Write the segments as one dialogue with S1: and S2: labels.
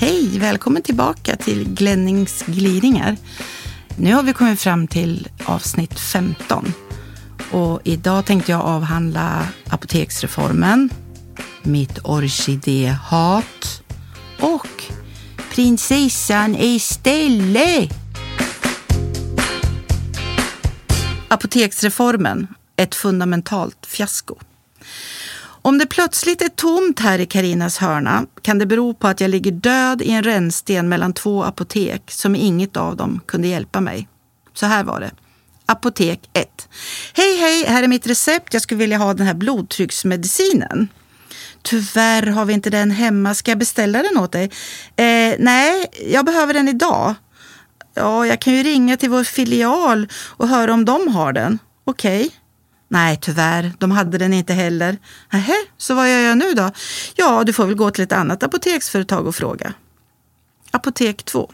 S1: Hej, välkommen tillbaka till Glennings gliringar. Nu har vi kommit fram till avsnitt 15. Och idag tänkte jag avhandla apoteksreformen, mitt orkidéhat och prinsessan Estelle. Apoteksreformen, ett fundamentalt fiasko. Om det plötsligt är tomt här i Karinas hörna kan det bero på att jag ligger död i en rännsten mellan två apotek som inget av dem kunde hjälpa mig. Så här var det. Apotek 1. Hej, hej, här är mitt recept. Jag skulle vilja ha den här blodtrycksmedicinen. Tyvärr har vi inte den hemma. Ska jag beställa den åt dig? Eh, nej, jag behöver den idag. Ja, jag kan ju ringa till vår filial och höra om de har den. Okej. Okay. Nej, tyvärr, de hade den inte heller. Nähä, så vad gör jag nu då? Ja, du får väl gå till ett annat apoteksföretag och fråga. Apotek 2.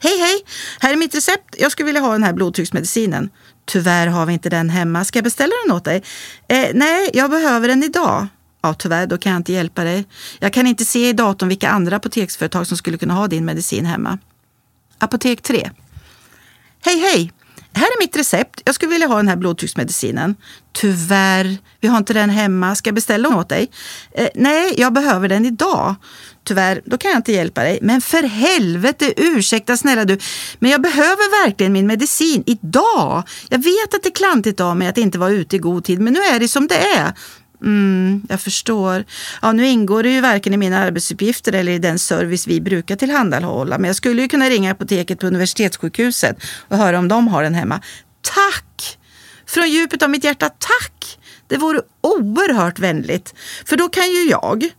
S1: Hej, hej! Här är mitt recept. Jag skulle vilja ha den här blodtrycksmedicinen. Tyvärr har vi inte den hemma. Ska jag beställa den åt dig? Eh, nej, jag behöver den idag. Ja, tyvärr, då kan jag inte hjälpa dig. Jag kan inte se i datorn vilka andra apoteksföretag som skulle kunna ha din medicin hemma. Apotek 3. Hej, hej! Här är mitt recept. Jag skulle vilja ha den här blodtrycksmedicinen. Tyvärr, vi har inte den hemma. Ska jag beställa den åt dig? Eh, nej, jag behöver den idag. Tyvärr, då kan jag inte hjälpa dig. Men för helvete, ursäkta snälla du. Men jag behöver verkligen min medicin idag. Jag vet att det är klantigt av mig att inte vara ute i god tid, men nu är det som det är. Mm, jag förstår. Ja, nu ingår det ju varken i mina arbetsuppgifter eller i den service vi brukar tillhandahålla. Men jag skulle ju kunna ringa apoteket på universitetssjukhuset och höra om de har den hemma. Tack! Från djupet av mitt hjärta, tack! Det vore oerhört vänligt. För då kan ju jag,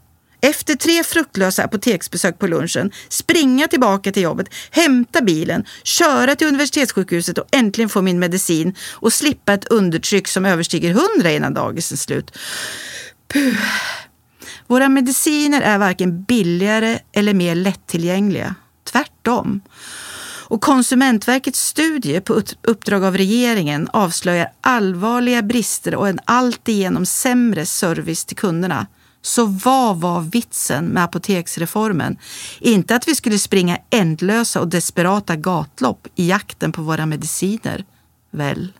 S1: efter tre fruktlösa apoteksbesök på lunchen, springa tillbaka till jobbet, hämta bilen, köra till universitetssjukhuset och äntligen få min medicin och slippa ett undertryck som överstiger 100 innan dagis är slut. Puh. Våra mediciner är varken billigare eller mer lättillgängliga. Tvärtom. Och Konsumentverkets studie på uppdrag av regeringen avslöjar allvarliga brister och en alltigenom sämre service till kunderna. Så vad var vitsen med apoteksreformen? Inte att vi skulle springa ändlösa och desperata gatlopp i jakten på våra mediciner, väl?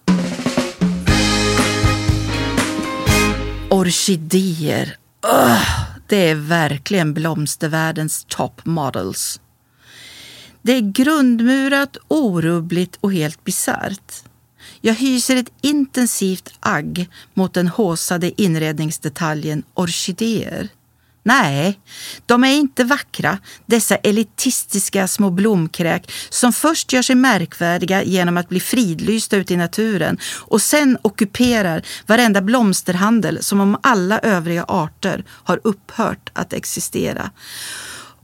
S1: Orkidéer. Ugh, det är verkligen blomstervärldens top models. Det är grundmurat, orubbligt och helt bisarrt. Jag hyser ett intensivt agg mot den håsade inredningsdetaljen orkidéer. Nej, de är inte vackra, dessa elitistiska små blomkräk som först gör sig märkvärdiga genom att bli fridlysta ute i naturen och sen ockuperar varenda blomsterhandel som om alla övriga arter har upphört att existera.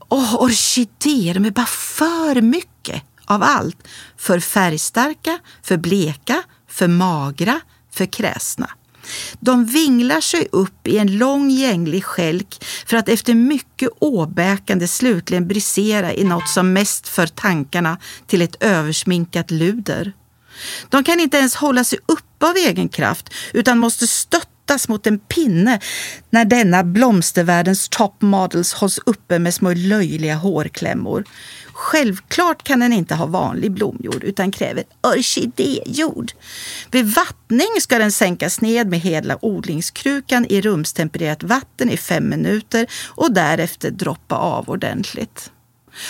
S1: Åh, orkidéer, de är bara för mycket av allt. För färgstarka, för bleka, för magra, för kräsna. De vinglar sig upp i en lång gänglig skälk för att efter mycket åbäkande slutligen brisera i något som mest för tankarna till ett översminkat luder. De kan inte ens hålla sig uppe av egen kraft utan måste stöttas mot en pinne när denna blomstervärldens top models hålls uppe med små löjliga hårklämmor. Självklart kan den inte ha vanlig blomjord utan kräver orkidéjord. Vid vattning ska den sänkas ned med hela odlingskrukan i rumstempererat vatten i fem minuter och därefter droppa av ordentligt.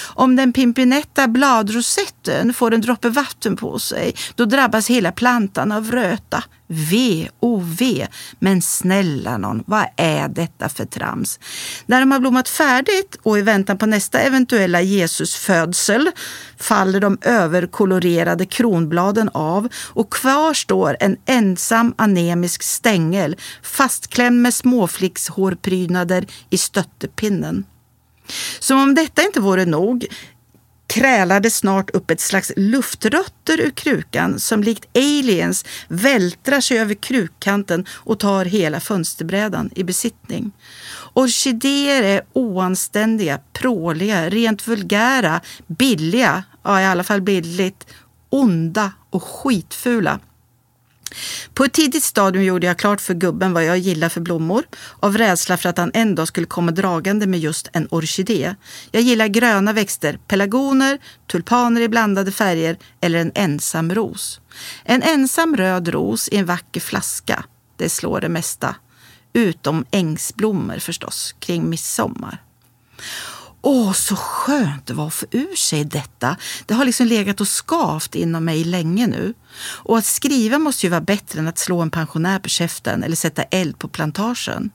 S1: Om den pimpinetta bladrosetten får en droppe vatten på sig, då drabbas hela plantan av röta. V, o, v. Men snälla någon, vad är detta för trams? När de har blommat färdigt och i väntan på nästa eventuella Jesusfödsel faller de överkolorerade kronbladen av och kvar står en ensam anemisk stängel fastklämd med småflickshårprydnader i stöttepinnen. Som om detta inte vore nog krälade snart upp ett slags luftrötter ur krukan som likt aliens vältrar sig över krukkanten och tar hela fönsterbrädan i besittning. Orkidéer är oanständiga, pråliga, rent vulgära, billiga, ja i alla fall billigt, onda och skitfula. På ett tidigt stadium gjorde jag klart för gubben vad jag gillar för blommor av rädsla för att han en dag skulle komma dragande med just en orkidé. Jag gillar gröna växter, pelargoner, tulpaner i blandade färger eller en ensam ros. En ensam röd ros i en vacker flaska, det slår det mesta. Utom ängsblommor förstås, kring midsommar. Åh, så skönt det var att få ur sig detta. Det har liksom legat och skavt inom mig länge nu. Och att skriva måste ju vara bättre än att slå en pensionär på käften eller sätta eld på plantagen.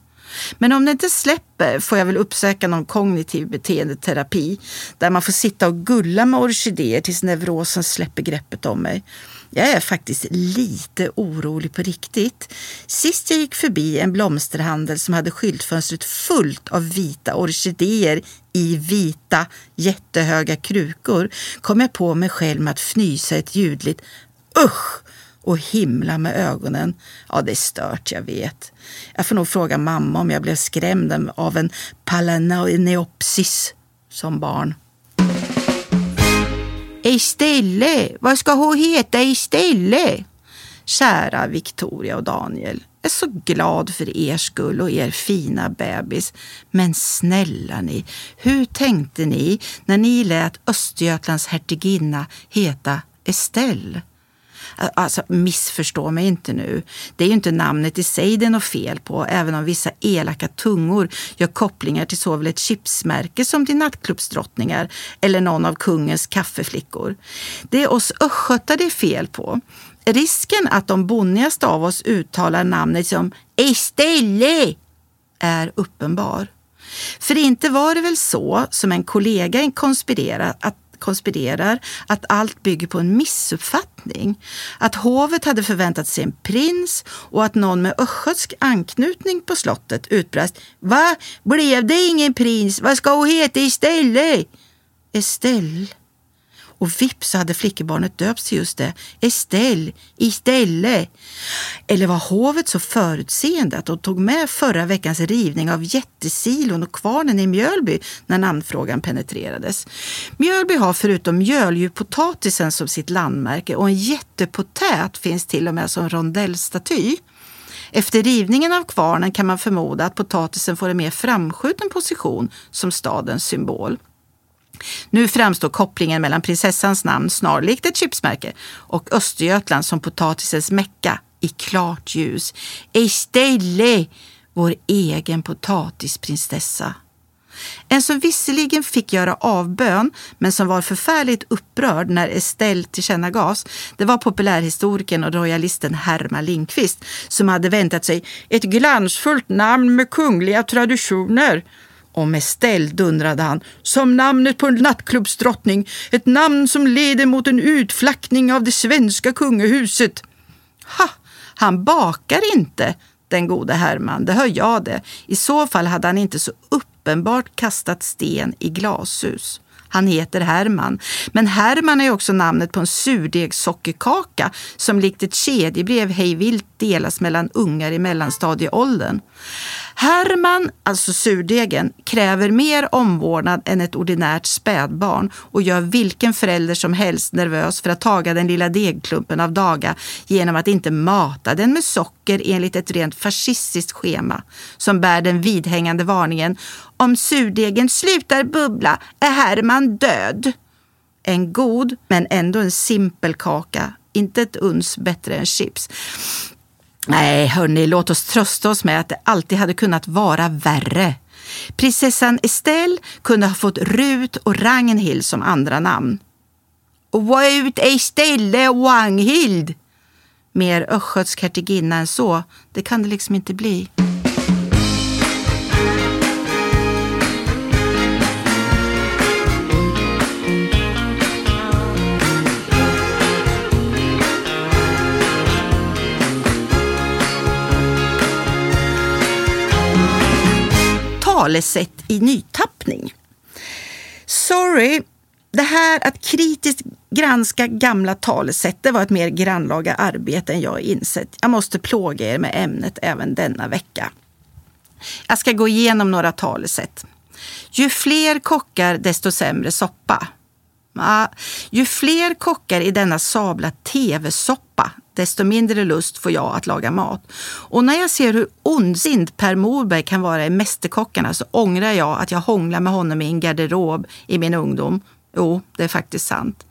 S1: Men om det inte släpper får jag väl uppsöka någon kognitiv beteendeterapi där man får sitta och gulla med orkidéer tills neurosen släpper greppet om mig. Jag är faktiskt lite orolig på riktigt. Sist jag gick förbi en blomsterhandel som hade skyltfönstret fullt av vita orkidéer i vita jättehöga krukor kom jag på mig själv med att fnysa ett ljudligt usch och himla med ögonen. Ja, det är stört, jag vet. Jag får nog fråga mamma om jag blev skrämd av en palaneopsis som barn. Istället, vad ska hon heta istället? Kära Victoria och Daniel, jag är så glad för er skull och er fina bebis. Men snälla ni, hur tänkte ni när ni lät Östergötlands hertiginna heta Estelle? Alltså missförstå mig inte nu. Det är ju inte namnet i sig det är något fel på, även om vissa elaka tungor gör kopplingar till såväl ett chipsmärke som till nattklubbsdrottningar eller någon av kungens kaffeflickor. Det är oss östgötar det är fel på. Risken att de bonnigaste av oss uttalar namnet som Estelle är uppenbar. För inte var det väl så som en kollega konspirerat, att konspirerar att allt bygger på en missuppfattning. Att hovet hade förväntat sig en prins och att någon med östgötsk anknytning på slottet utbrast Va? Blev det ingen prins? Vad ska hon heta istället? Estelle. Och vips så hade flickebarnet döpts till just det, Estelle, istället. Eller var hovet så förutseende att de tog med förra veckans rivning av jättesilon och kvarnen i Mjölby när namnfrågan penetrerades? Mjölby har förutom mjöldjurpotatisen som sitt landmärke och en jättepotät finns till och med som rondellstaty. Efter rivningen av kvarnen kan man förmoda att potatisen får en mer framskjuten position som stadens symbol. Nu framstår kopplingen mellan prinsessans namn, snarlikt ett chipsmärke, och Östergötland som potatisens mecka i klart ljus. Estelle, vår egen potatisprinsessa. En som visserligen fick göra avbön, men som var förfärligt upprörd när Estelle tillkännagavs, det var populärhistorikern och royalisten Herman Lindqvist som hade väntat sig ett glansfullt namn med kungliga traditioner och med ställ dundrade han, som namnet på en nattklubbsdrottning, ett namn som leder mot en utflackning av det svenska kungahuset. Ha, han bakar inte, den gode Herman, det hör jag det. I så fall hade han inte så uppenbart kastat sten i glashus. Han heter Herman. Men Herman är också namnet på en surdegssockerkaka som likt ett kedjebrev hejvilt delas mellan ungar i mellanstadieåldern. Herman, alltså surdegen, kräver mer omvårdnad än ett ordinärt spädbarn och gör vilken förälder som helst nervös för att taga den lilla degklumpen av daga genom att inte mata den med socker enligt ett rent fascistiskt schema som bär den vidhängande varningen om surdegen slutar bubbla är Herman död. En god, men ändå en simpel kaka. Inte ett uns bättre än chips. Nej, hörni, låt oss trösta oss med att det alltid hade kunnat vara värre. Prinsessan Estelle kunde ha fått Rut och Ragnhild som andra namn. Rut Estelle Ragnhild! Mer östgötsk hertiginna än så, det kan det liksom inte bli. Talesätt i nytappning. Sorry, det här att kritiskt granska gamla talesätt det var ett mer grannlaga arbete än jag insett. Jag måste plåga er med ämnet även denna vecka. Jag ska gå igenom några talesätt. Ju fler kockar, desto sämre soppa. Ja, ju fler kockar i denna sabla tv-soppa, desto mindre lust får jag att laga mat. Och när jag ser hur ondsint Per Morberg kan vara i Mästerkockarna så ångrar jag att jag hånglar med honom i en garderob i min ungdom. Jo, det är faktiskt sant.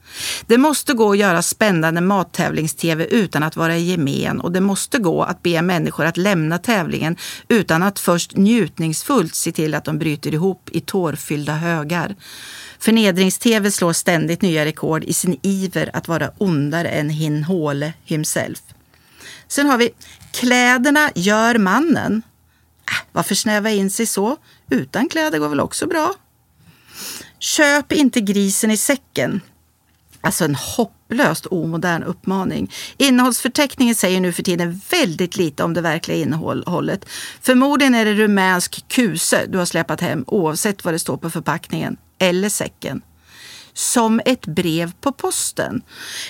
S1: Det måste gå att göra spännande mattävlings-tv utan att vara i gemen och det måste gå att be människor att lämna tävlingen utan att först njutningsfullt se till att de bryter ihop i tårfyllda högar. Förnedrings-tv slår ständigt nya rekord i sin iver att vara ondare än Hin Håle himself. Sen har vi Kläderna gör mannen. Äh, varför snäva in sig så? Utan kläder går väl också bra? Köp inte grisen i säcken. Alltså en hopplöst omodern uppmaning. Innehållsförteckningen säger nu för tiden väldigt lite om det verkliga innehållet. Förmodligen är det rumänsk kuse du har släpat hem oavsett vad det står på förpackningen eller säcken. Som ett brev på posten.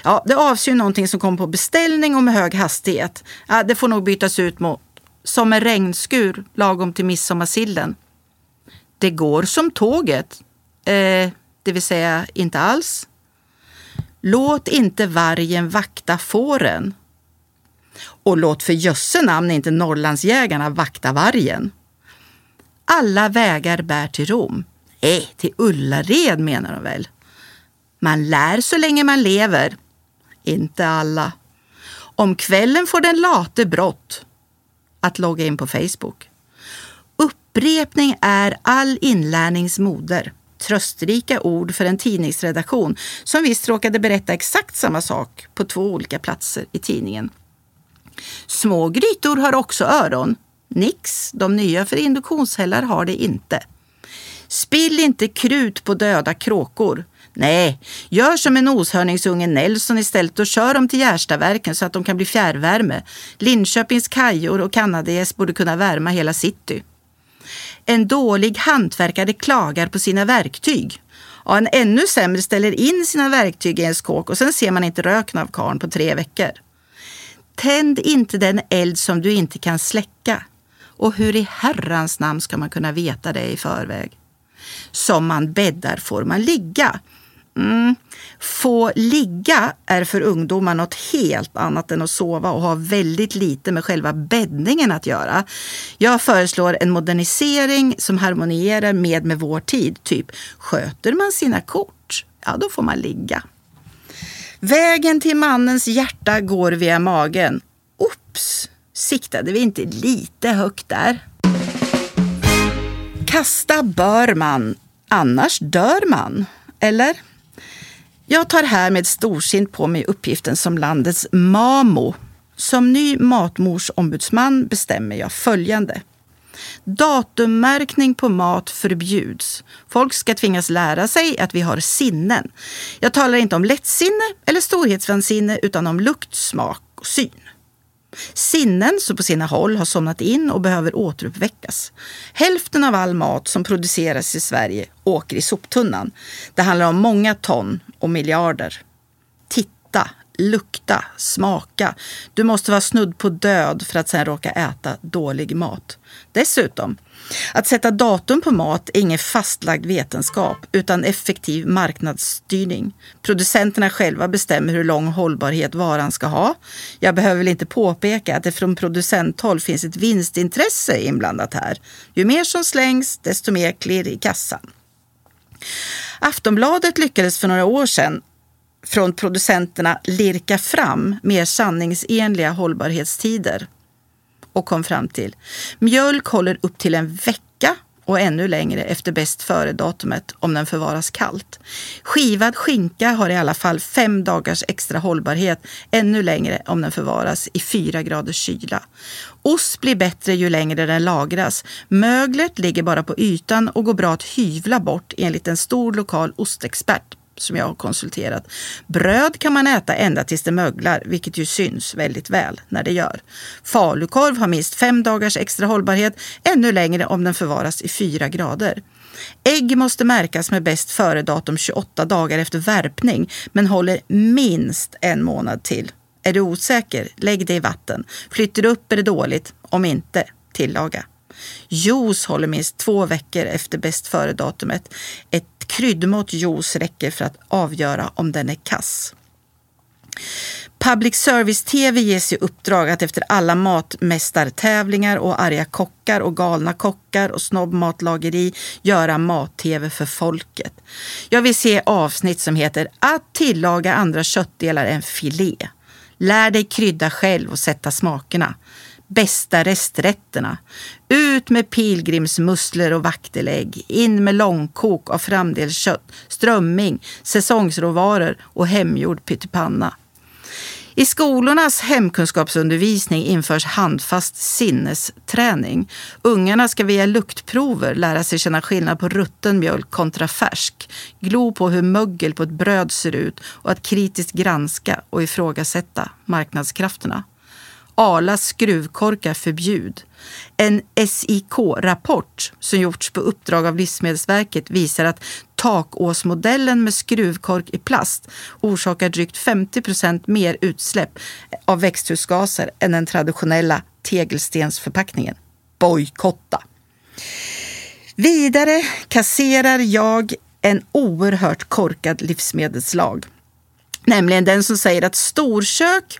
S1: Ja, det avser ju någonting som kommer på beställning och med hög hastighet. Ja, det får nog bytas ut mot som en regnskur lagom till midsommarsillen. Det går som tåget. Eh, det vill säga inte alls. Låt inte vargen vakta fåren. Och låt för jösse namn inte Norrlandsjägarna vakta vargen. Alla vägar bär till Rom. Nej, äh, till Ullared menar de väl. Man lär så länge man lever. Inte alla. Om kvällen får den late brott att logga in på Facebook. Upprepning är all inlärnings moder. Tröstrika ord för en tidningsredaktion som visst råkade berätta exakt samma sak på två olika platser i tidningen. Små grytor har också öron. Nix, de nya för induktionshällar har det inte. Spill inte krut på döda kråkor. Nej, gör som en oshörningsunge Nelson istället och kör dem till Gärstaverken så att de kan bli fjärrvärme. Linköpings kajor och kanadagäss borde kunna värma hela city. En dålig hantverkare klagar på sina verktyg. Och en ännu sämre ställer in sina verktyg i en skåk och sen ser man inte röken av karn på tre veckor. Tänd inte den eld som du inte kan släcka. Och hur i herrans namn ska man kunna veta det i förväg? Som man bäddar får man ligga. Mm. Få ligga är för ungdomar något helt annat än att sova och har väldigt lite med själva bäddningen att göra. Jag föreslår en modernisering som harmonierar med med vår tid. Typ, sköter man sina kort, ja då får man ligga. Vägen till mannens hjärta går via magen. Oops, siktade vi inte lite högt där? Kasta bör man, annars dör man. Eller? Jag tar här med storsint på mig uppgiften som landets MAMO. Som ny matmorsombudsman bestämmer jag följande. Datummärkning på mat förbjuds. Folk ska tvingas lära sig att vi har sinnen. Jag talar inte om lättsinne eller storhetsvansinne utan om lukt, smak och syn. Sinnen som på sina håll har somnat in och behöver återuppväckas. Hälften av all mat som produceras i Sverige åker i soptunnan. Det handlar om många ton och miljarder. Titta, lukta, smaka. Du måste vara snudd på död för att sen råka äta dålig mat. Dessutom, att sätta datum på mat är ingen fastlagd vetenskap utan effektiv marknadsstyrning. Producenterna själva bestämmer hur lång hållbarhet varan ska ha. Jag behöver väl inte påpeka att det från producenthåll finns ett vinstintresse inblandat här. Ju mer som slängs, desto mer klirr i kassan. Aftonbladet lyckades för några år sedan från producenterna lirka fram mer sanningsenliga hållbarhetstider och kom fram till mjölk håller upp till en vecka och ännu längre efter bäst före-datumet om den förvaras kallt. Skivad skinka har i alla fall fem dagars extra hållbarhet, ännu längre om den förvaras i fyra graders kyla. Ost blir bättre ju längre den lagras. Möglet ligger bara på ytan och går bra att hyvla bort enligt en stor lokal ostexpert som jag har konsulterat. Bröd kan man äta ända tills det möglar, vilket ju syns väldigt väl när det gör. Falukorv har minst fem dagars extra hållbarhet, ännu längre om den förvaras i fyra grader. Ägg måste märkas med bäst före-datum 28 dagar efter värpning men håller minst en månad till. Är du osäker, lägg det i vatten. Flyttar du upp är det dåligt, om inte, tillaga. Juice håller minst två veckor efter bäst före-datumet. Ett kryddmått juice räcker för att avgöra om den är kass. Public service-tv ges i uppdrag att efter alla matmästartävlingar och arga kockar och galna kockar och snobbmatlageri göra mat-tv för folket. Jag vill se avsnitt som heter Att tillaga andra köttdelar än filé. Lär dig krydda själv och sätta smakerna. Bästa resträtterna. Ut med pilgrimsmusslor och vaktelägg. In med långkok av framdelskött, strömming, säsongsråvaror och hemgjord pyttipanna. I skolornas hemkunskapsundervisning införs handfast sinnesträning. Ungarna ska via luktprover lära sig känna skillnad på rutten mjölk kontra färsk, glo på hur mögel på ett bröd ser ut och att kritiskt granska och ifrågasätta marknadskrafterna. Arlas skruvkorkar förbjud. En SIK-rapport som gjorts på uppdrag av Livsmedelsverket visar att takåsmodellen med skruvkork i plast orsakar drygt 50 procent mer utsläpp av växthusgaser än den traditionella tegelstensförpackningen. Bojkotta! Vidare kasserar jag en oerhört korkad livsmedelslag. Nämligen den som säger att storkök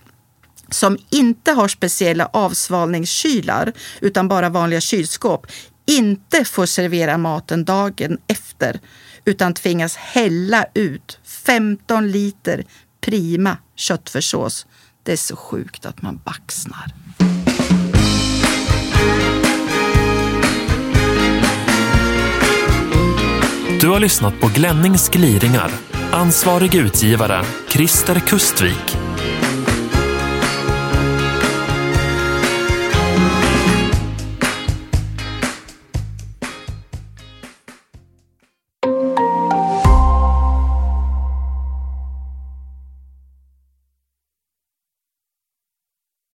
S1: som inte har speciella avsvalningskylar utan bara vanliga kylskåp inte får servera maten dagen efter utan tvingas hälla ut 15 liter prima köttfärssås. Det är så sjukt att man baxnar.
S2: Du har lyssnat på Glennings gliringar. Ansvarig utgivare Christer Kustvik